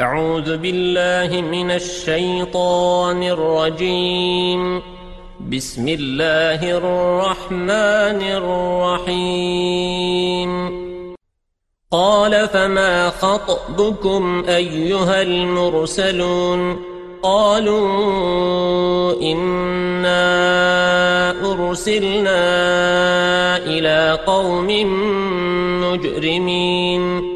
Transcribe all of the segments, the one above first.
أعوذ بالله من الشيطان الرجيم. بسم الله الرحمن الرحيم. قال فما خطبكم أيها المرسلون؟ قالوا إنا أرسلنا إلى قوم مجرمين.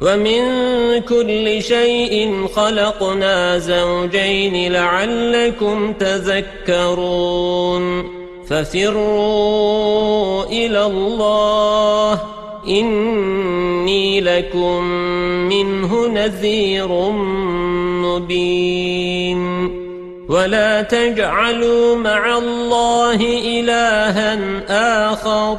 ومن كل شيء خلقنا زوجين لعلكم تذكرون ففروا إلى الله إني لكم منه نذير مبين ولا تجعلوا مع الله إلها آخر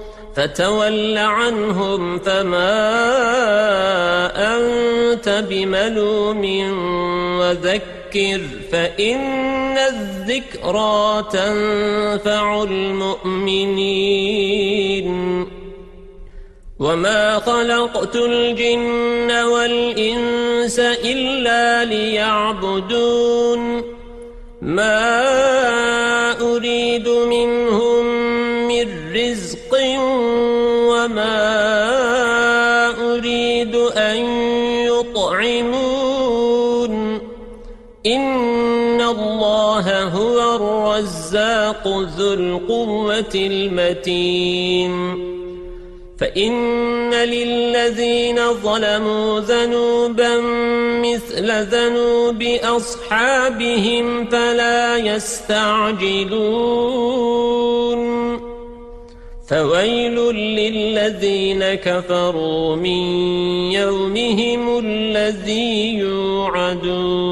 فتول عنهم فما أنت بملوم وذكر فإن الذكرى تنفع المؤمنين. وما خلقت الجن والإنس إلا ليعبدون. ما أريد منهم من رزق الرزاق ذو القوة المتين فإن للذين ظلموا ذنوبا مثل ذنوب أصحابهم فلا يستعجلون فويل للذين كفروا من يومهم الذي يوعدون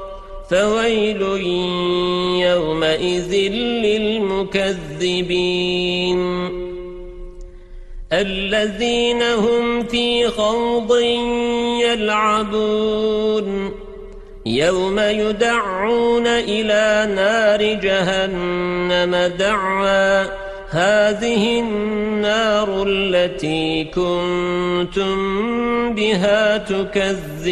فويل يومئذ للمكذبين. الذين هم في خوض يلعبون. يوم يدعون إلى نار جهنم دعوا. هذه النار التي كنتم بها تكذبون.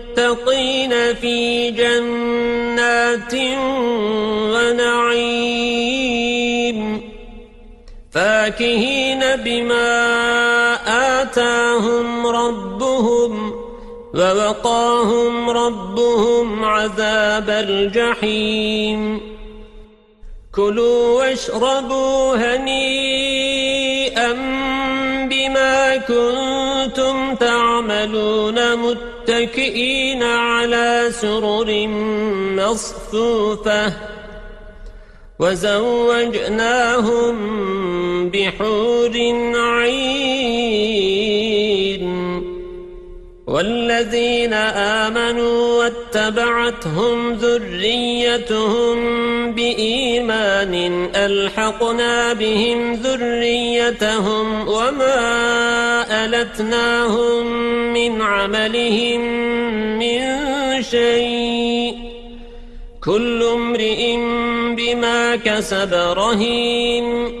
في جنات ونعيم. فاكهين بما آتاهم ربهم ووقاهم ربهم عذاب الجحيم. كلوا واشربوا هنيئا بما كنتم تعملون متكئين على سرر مصفوفة وزوجناهم بحور عين والذين آمنوا واتبعتهم ذريتهم بإيمان ألحقنا بهم ذريتهم وما ألتناهم من عملهم من شيء كل امرئ بما كسب رهين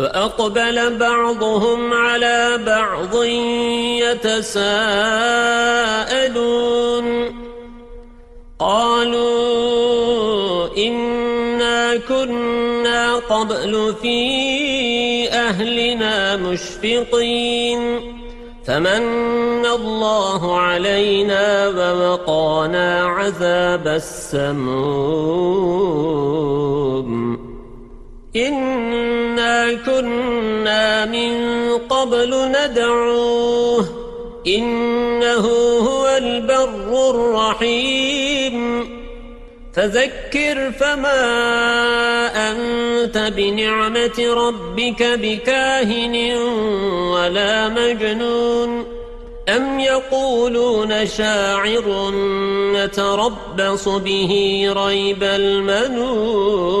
وأقبل بعضهم على بعض يتساءلون. قالوا إنا كنا قبل في أهلنا مشفقين. فمن الله علينا ووقانا عذاب السموم. إنا كنا من قبل ندعوه إنه هو البر الرحيم فذكر فما أنت بنعمة ربك بكاهن ولا مجنون أم يقولون شاعر نتربص به ريب المنون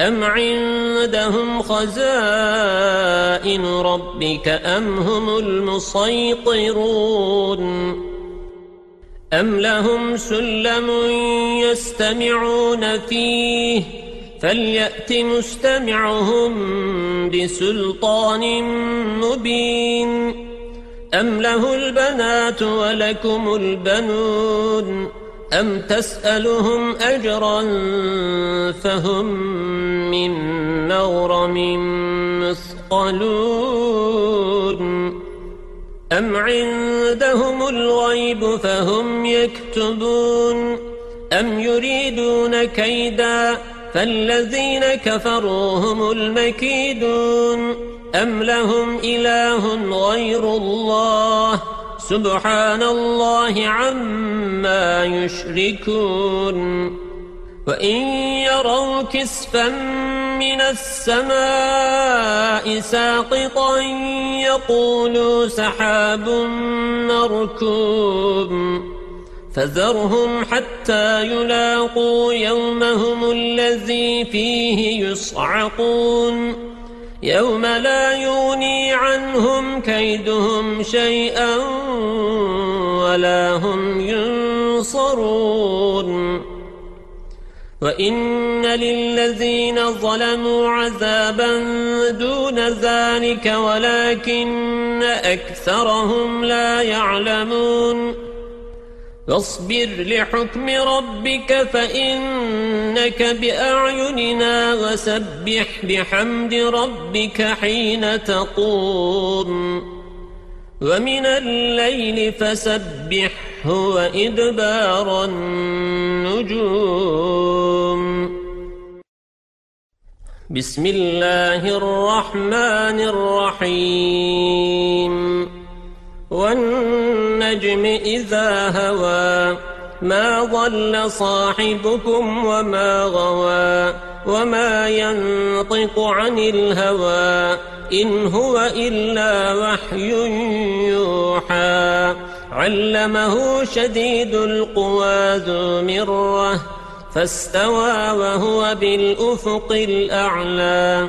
أم عندهم خزائن ربك أم هم المسيطرون أم لهم سلم يستمعون فيه فليأت مستمعهم بسلطان مبين أم له البنات ولكم البنون أم تسألهم أجرا فهم من مغرم مثقلون أم عندهم الغيب فهم يكتبون أم يريدون كيدا فالذين كفروا هم المكيدون أم لهم إله غير الله سبحان الله عما يشركون. وإن يروا كسفا من السماء ساقطا يقولوا سحاب مركوب. فذرهم حتى يلاقوا يومهم الذي فيه يصعقون. يوم لا يغني عنهم كيدهم شيئا ولا هم ينصرون. وإن للذين ظلموا عذابا دون ذلك ولكن أكثرهم لا يعلمون. واصبر لحكم ربك فإنك بأعيننا وسبح بحمد ربك حين تقوم. ومن الليل فسبحه وإدبار النجوم. بسم الله الرحمن الرحيم. والنجم إذا هوى ما ضل صاحبكم وما غوى وما ينطق عن الهوى إن هو إلا وحي يوحى علمه شديد القوى ذو مرة فاستوى وهو بالأفق الأعلى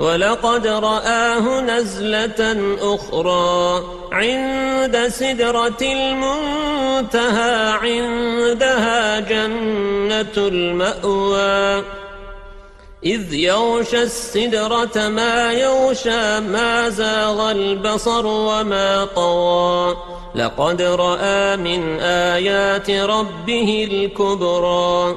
ولقد رآه نزلة أخرى عند سدرة المنتهى عندها جنة المأوى. إذ يغشى السدرة ما يغشى ما زاغ البصر وما طوى لقد رأى من آيات ربه الكبرى.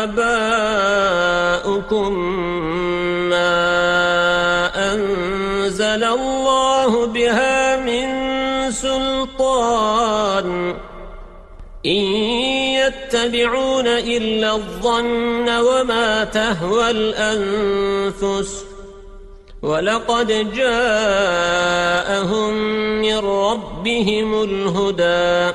وآباؤكم ما أنزل الله بها من سلطان. إن يتبعون إلا الظن وما تهوى الأنفس. ولقد جاءهم من ربهم الهدى.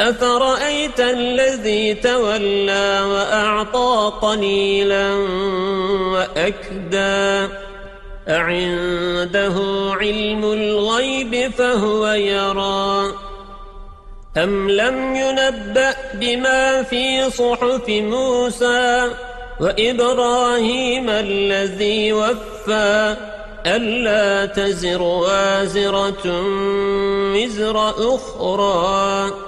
أفرأيت الذي تولى وأعطى قليلا وأكدى أعنده علم الغيب فهو يرى أم لم ينبأ بما في صحف موسى وإبراهيم الذي وفى ألا تزر وازرة وزر أخرى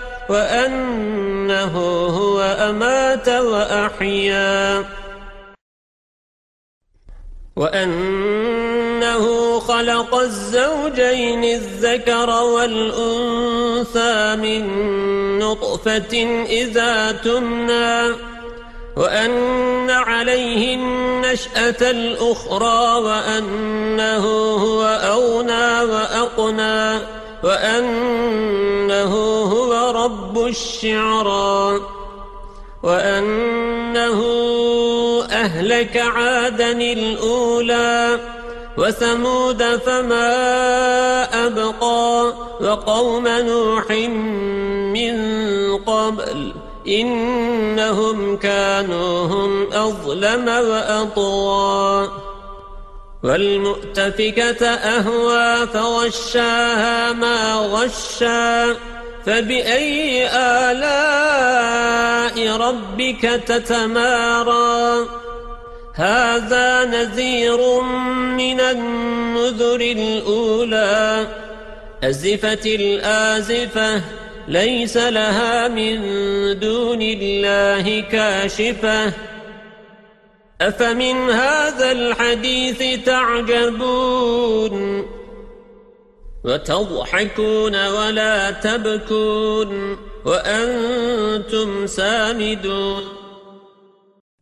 وأنه هو أمات وأحيا. وأنه خلق الزوجين الذكر والأنثى من نطفة إذا تمنى. وأن عليه النشأة الأخرى وأنه هو أغنى وأقنى. وأنه هو رب الشعرى وأنه أهلك عادا الأولى وثمود فما أبقى وقوم نوح من قبل إنهم كانوا هم أظلم وأطغى. والمؤتفكة أهوى فغشاها ما غشا فبأي آلاء ربك تتمارى؟ هذا نذير من النذر الأولى. أزفت الآزفة ليس لها من دون الله كاشفة. أفمن هذا الحديث تعجبون وتضحكون ولا تبكون وأنتم سامدون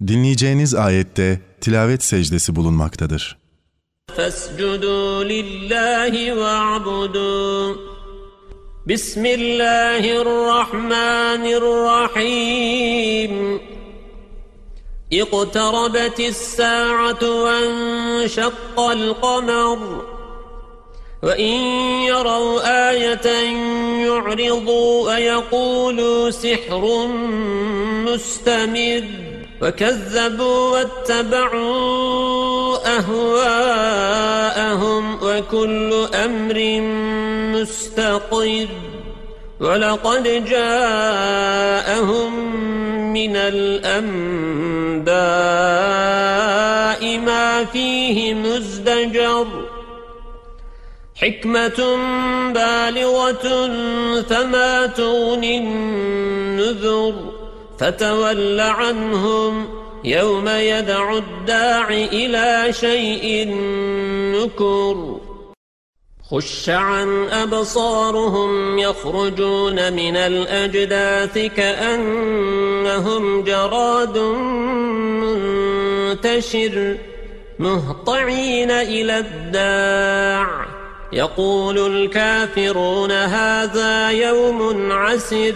Dinleyeceğiniz ayette tilavet secdesi bulunmaktadır. فاسجدوا لله واعبدوا بسم الله الرحمن الرحيم اقتربت الساعة وانشق القمر وإن يروا آية يعرضوا ويقولوا سحر مستمر وكذبوا واتبعوا أهواءهم وكل أمر مستقر ولقد جاءهم من الأنباء ما فيه مزدجر حكمة بالغة فما تغني النذر فتول عنهم يوم يدعو الداع إلى شيء نكر خش عن أبصارهم يخرجون من الأجداث كأنهم جراد منتشر مهطعين إلى الداع يقول الكافرون هذا يوم عسر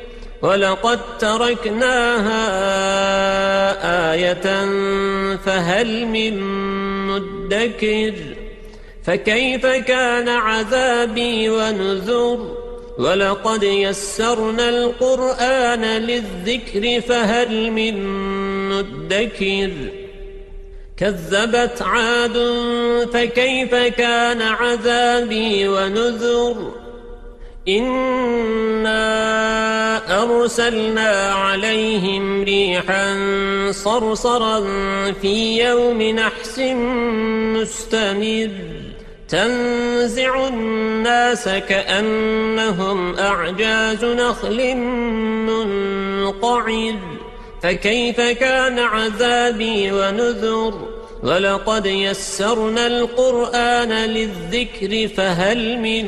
ولقد تركناها آية فهل من مدكر فكيف كان عذابي ونذر ولقد يسرنا القرآن للذكر فهل من مدكر كذبت عاد فكيف كان عذابي ونذر إنا أرسلنا عليهم ريحا صرصرا في يوم نحس مستمر تنزع الناس كأنهم أعجاز نخل منقعر فكيف كان عذابي ونذر ولقد يسرنا القرآن للذكر فهل من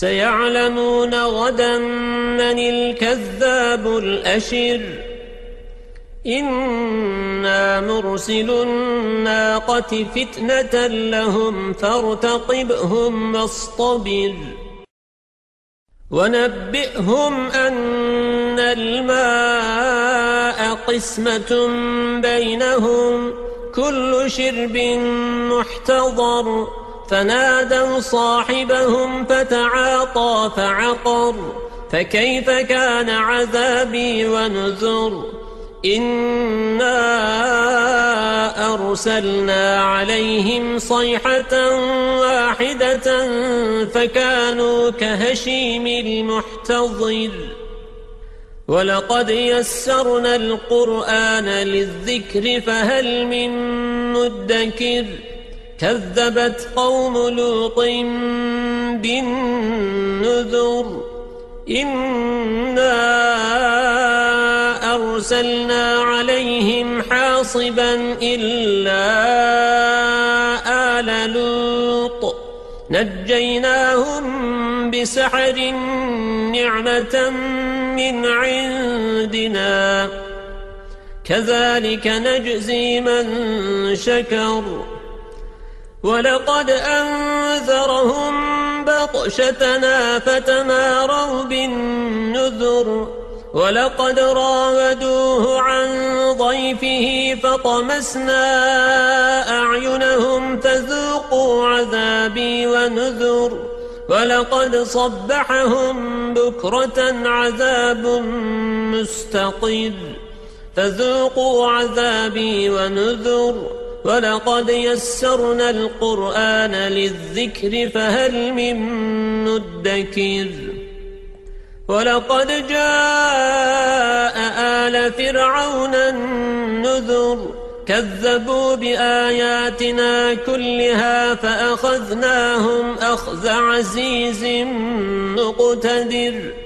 سيعلمون غدا من الكذاب الأشر. إنا مرسل الناقة فتنة لهم فارتقبهم واصطبر. ونبئهم أن الماء قسمة بينهم. كل شرب محتضر. فنادوا صاحبهم فتعاطى فعقر فكيف كان عذابي ونذر؟ إنا أرسلنا عليهم صيحة واحدة فكانوا كهشيم المحتضر. ولقد يسرنا القرآن للذكر فهل من مدكر؟ كذبت قوم لوط بالنذر إنا أرسلنا عليهم حاصبا إلا آل لوط نجيناهم بسحر نعمة من عندنا كذلك نجزي من شكر ولقد أنذرهم بطشتنا فتماروا بالنذر ولقد راودوه عن ضيفه فطمسنا أعينهم فذوقوا عذابي ونذر ولقد صبحهم بكرة عذاب مستقر فذوقوا عذابي ونذر ولقد يسرنا القرآن للذكر فهل من مدكر ولقد جاء آل فرعون النذر كذبوا بآياتنا كلها فأخذناهم أخذ عزيز مقتدر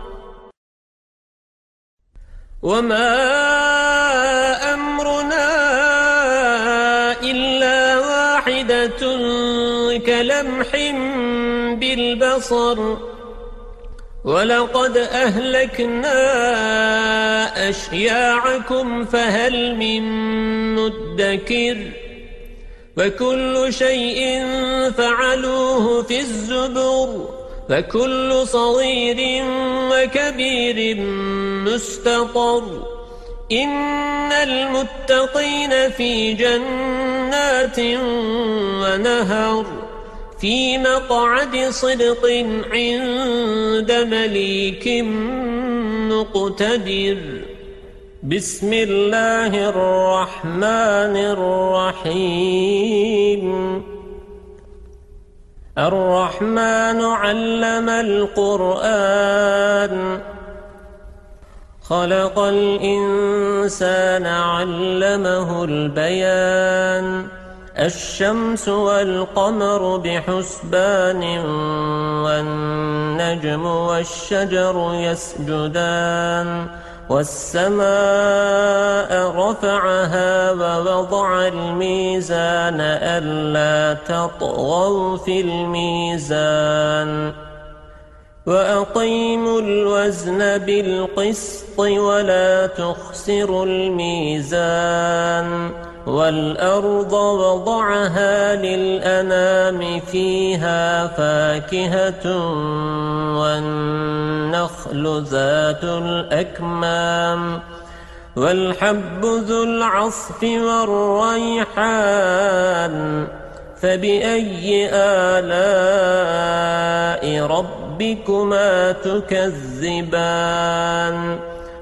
وما أمرنا إلا واحدة كلمح بالبصر ولقد أهلكنا أشياعكم فهل من مدكر وكل شيء فعلوه في الزبر فكل صغير وكبير مستطر. إن المتقين في جنات ونهر. في مقعد صدق عند مليك مقتدر. بسم الله الرحمن الرحيم. الرحمن علم القرآن. خلق الإنسان علمه البيان. الشمس والقمر بحسبان والنجم والشجر يسجدان. والسماء رفعها ووضع الميزان ألا تطغوا في الميزان. وأقيموا الوزن بالقسط ولا تخسروا الميزان. والأرض وضعها للأنام فيها فاكهة والنخل ذات الأكمام والحب ذو العصف والريحان فبأي آلاء ربكما تكذبان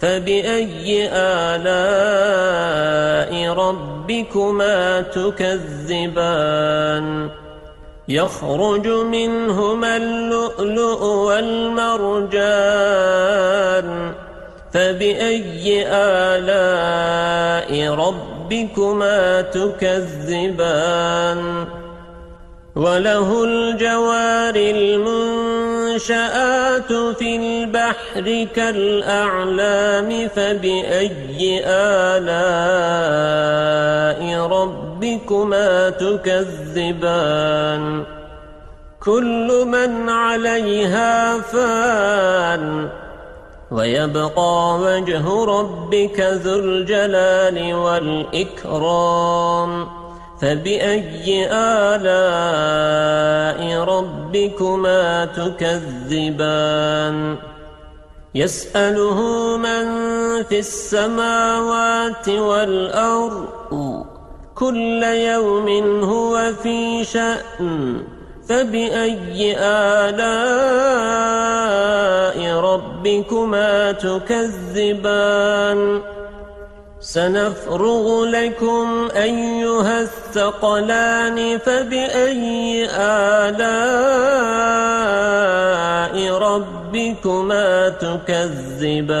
فبأي آلاء ربكما تكذبان يخرج منهما اللؤلؤ والمرجان فبأي آلاء ربكما تكذبان وله الجوار المنزل المنشآت في البحر كالأعلام فبأي آلاء ربكما تكذبان كل من عليها فان ويبقى وجه ربك ذو الجلال والإكرام فبأي آلاء ربكما تكذبان يسأله من في السماوات والأرض كل يوم هو في شأن فبأي آلاء ربكما تكذبان سنفرغ لكم أيها الثقلان فبأي آلاء ربكما تكذبان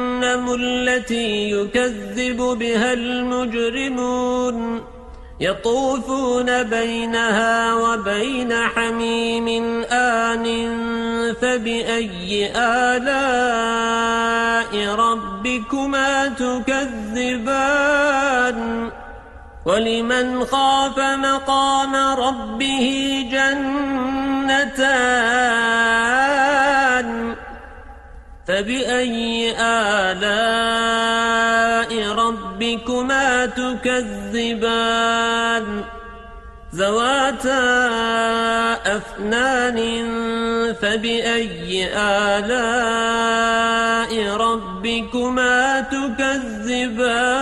التي يكذب بها المجرمون. يطوفون بينها وبين حميم آن فبأي آلاء ربكما تكذبان؟ ولمن خاف مقام ربه جنتان؟ فبأي آلاء ربكما تكذبان؟ ذواتا أفنان فبأي آلاء ربكما تكذبان؟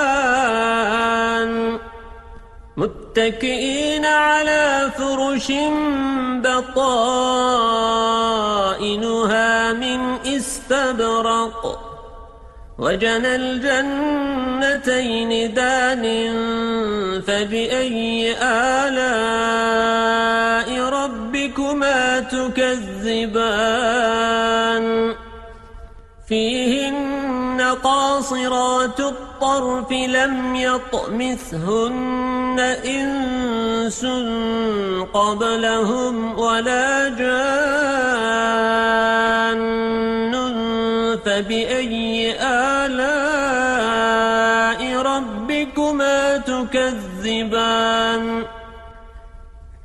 متكئين على فرش بطائنها من استبرق وجنى الجنتين دان فبأي آلاء ربكما تكذبان؟ فيهن قاصرات الطرف لم يطمثهن إنس قبلهم ولا جان فبأي آلاء رب تكذبان؟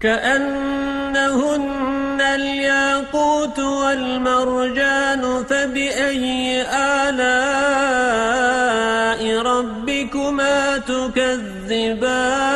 كأنهن الياقوت والمرجان فبأي آلاء ربكما تكذبان؟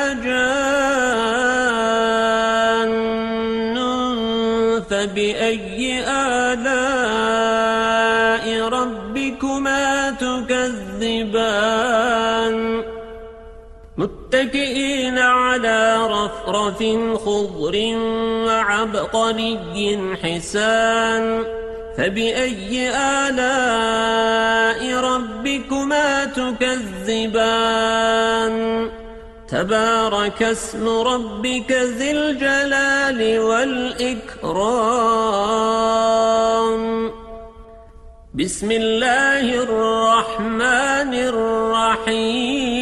متكئين على رفرف خضر وعبقري حسان فبأي آلاء ربكما تكذبان تبارك اسم ربك ذي الجلال والإكرام بسم الله الرحمن الرحيم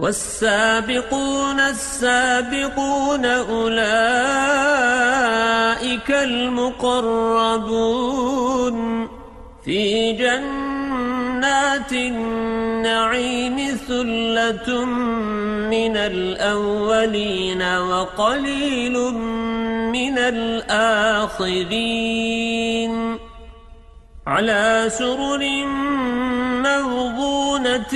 والسابقون السابقون أولئك المقربون في جنات النعيم ثلة من الأولين وقليل من الآخرين على سرر موضونة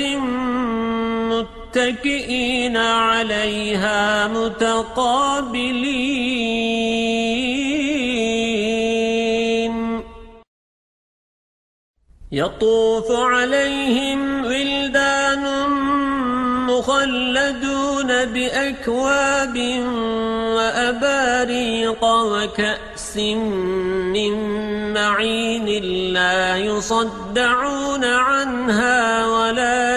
متكئين عليها متقابلين. يطوف عليهم ولدان مخلدون بأكواب وأباريق وكأس من معين لا يصدعون عنها ولا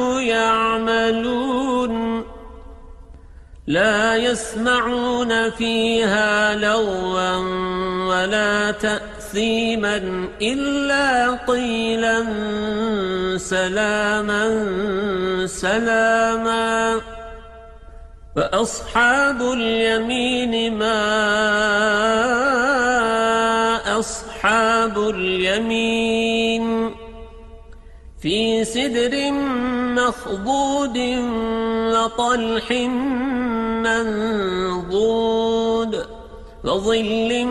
لا يسمعون فيها لغوا ولا تأثيما إلا قيلا سلاما سلاما. فأصحاب اليمين ما أصحاب اليمين في سدر مخضود وطلح منضود وظل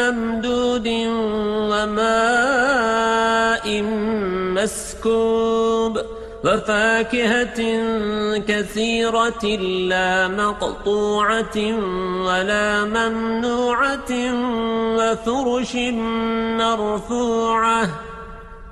ممدود وماء مسكوب وفاكهة كثيرة لا مقطوعة ولا ممنوعة وفرش مرفوعة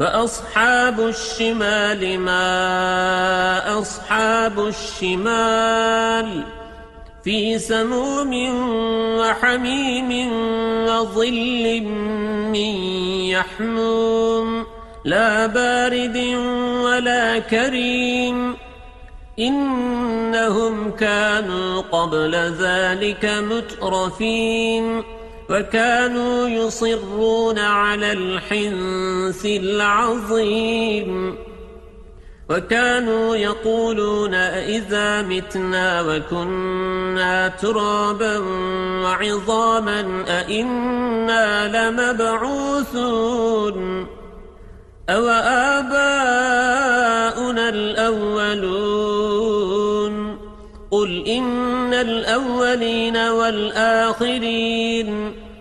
فأصحاب الشمال ما أصحاب الشمال في سموم وحميم وظل من يحموم لا بارد ولا كريم إنهم كانوا قبل ذلك مترفين وكانوا يصرون على الحنث العظيم. وكانوا يقولون إذا متنا وكنا ترابا وعظاما أئنا لمبعوثون. أو آباؤنا الأولون. قل إن الأولين والآخرين.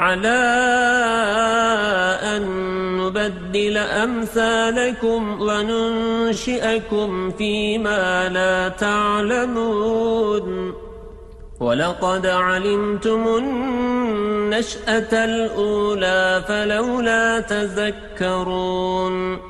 على أن نبدل أمثالكم وننشئكم فيما لا تعلمون. ولقد علمتم النشأة الأولى فلولا تذكرون.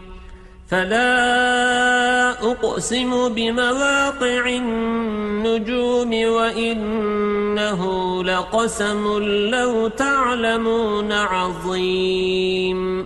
فلا أقسم بمواقع النجوم وإنه لقسم لو تعلمون عظيم.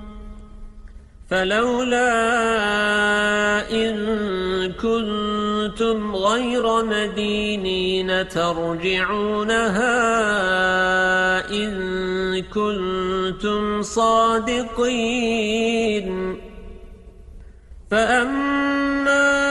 فلولا إن كنتم غير مدينين ترجعونها إن كنتم صادقين. فأما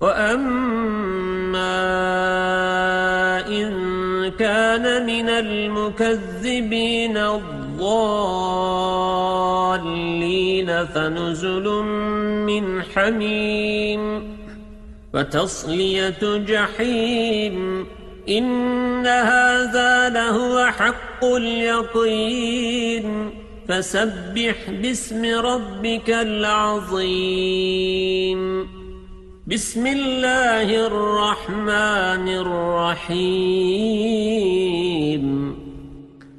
وأما إن كان من المكذبين الضالين فنزل من حميم وتصلية جحيم إن هذا لهو حق اليقين فسبح باسم ربك العظيم بسم الله الرحمن الرحيم.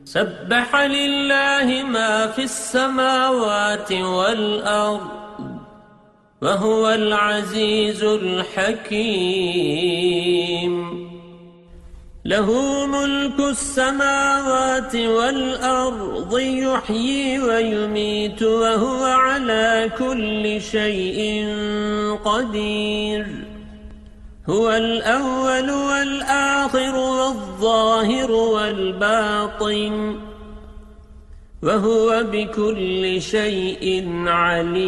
سبح لله ما في السماوات والأرض وهو العزيز الحكيم. له ملك السماوات والأرض يحيي ويميت وهو على كل شيء قدير. هو الأول والآخر والظاهر والباطن وهو بكل شيء عليم.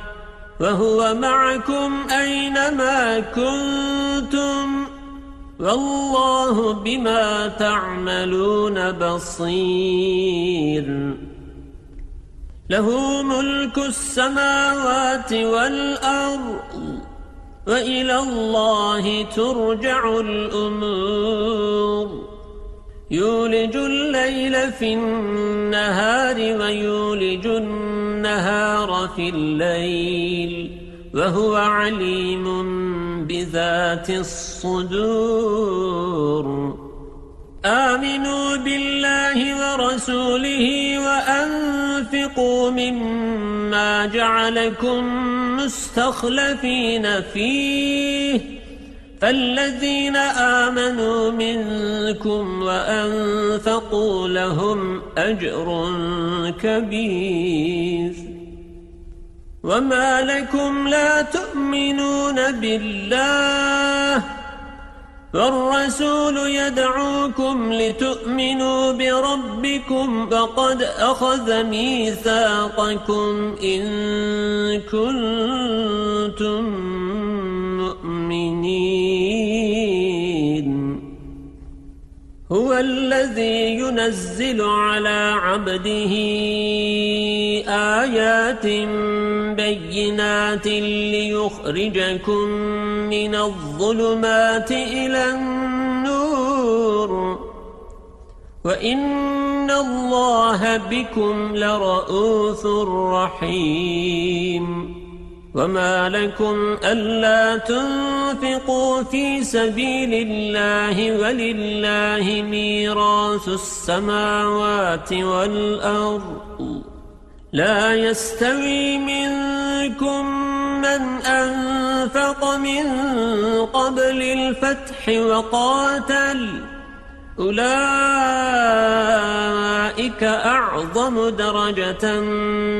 وهو معكم أينما كنتم والله بما تعملون بصير. له ملك السماوات والأرض وإلى الله ترجع الأمور. يولج الليل في النهار ويولج النهار في الليل وهو عليم بذات الصدور. آمنوا بالله ورسوله وأنفقوا مما جعلكم مستخلفين فيه. فالذين آمنوا منكم وأنفقوا لهم أجر كبير. وما لكم لا تؤمنون بالله فالرسول يدعوكم لتؤمنوا بربكم فقد أخذ ميثاقكم إن كنتم هو الذي ينزل على عبده آيات بينات ليخرجكم من الظلمات إلى النور. وإن الله بكم لرؤوث رحيم. وما لكم ألا تنفقوا في سبيل الله ولله ميراث السماوات والأرض لا يستوي منكم من أنفق من قبل الفتح وقاتل أولئك أعظم درجة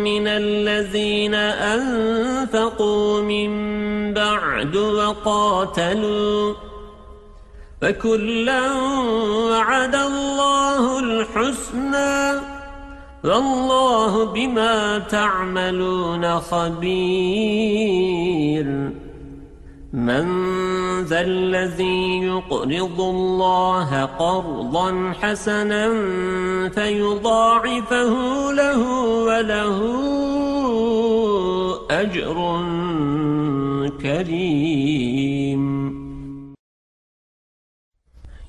من الذين أنفقوا من بعد وقاتلوا فكلا وعد الله الحسنى والله بما تعملون خبير من ذا الذي يقرض الله قرضا حسنا فيضاعفه له وله أجر كريم.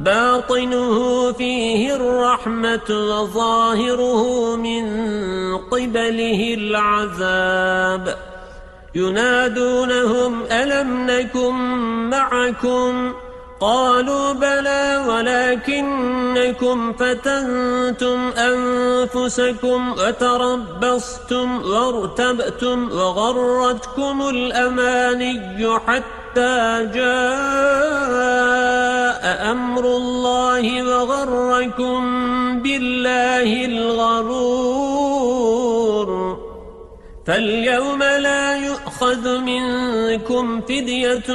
باطنه فيه الرحمة وظاهره من قبله العذاب. ينادونهم ألم نكن معكم؟ قالوا بلى ولكنكم فتنتم أنفسكم وتربصتم وارتبتم وغرتكم الأماني حتى أمر الله وغركم بالله الغرور فاليوم لا يؤخذ منكم فدية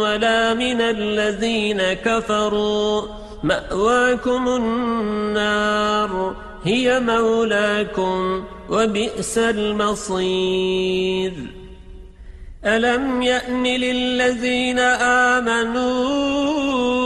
ولا من الذين كفروا مأواكم النار هي مولاكم وبئس المصير ألم يأن للذين آمنوا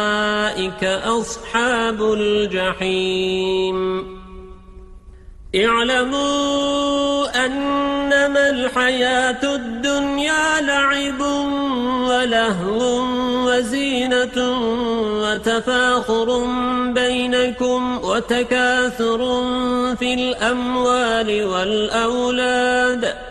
أصحاب الجحيم. اعلموا أنما الحياة الدنيا لعب ولهو وزينة وتفاخر بينكم وتكاثر في الأموال والأولاد.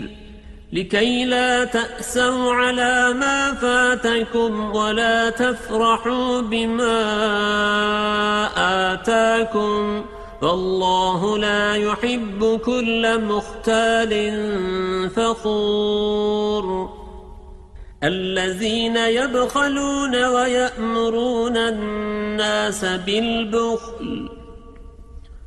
لكي لا تأسوا على ما فاتكم ولا تفرحوا بما آتاكم فالله لا يحب كل مختال فخور. الذين يبخلون ويأمرون الناس بالبخل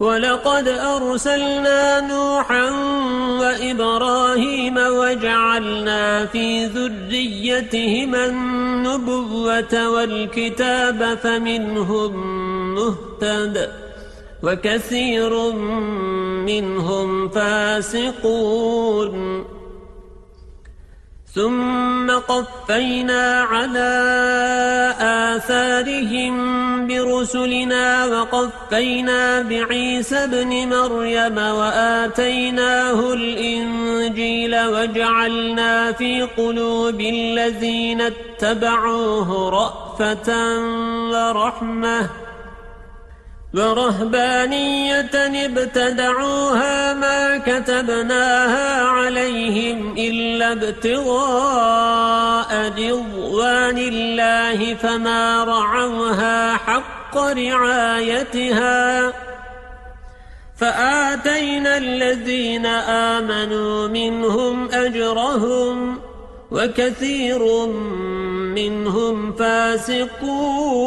ولقد أرسلنا نوحا وإبراهيم وجعلنا في ذريتهما النبوة والكتاب فمنهم مهتد وكثير منهم فاسقون. ثم قفينا على آثارهم برسلنا وقفينا بعيسى بن مريم وآتيناه الإنجيل وجعلنا في قلوب الذين اتبعوه رأفة ورحمة ورهبانية ابتدعوها ما كتبناها عليهم إلا ابتغاء رضوان الله فما رعوها حق رعايتها فآتينا الذين آمنوا منهم أجرهم وكثير منهم فاسقون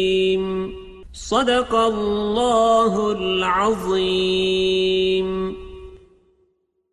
صدق الله العظيم.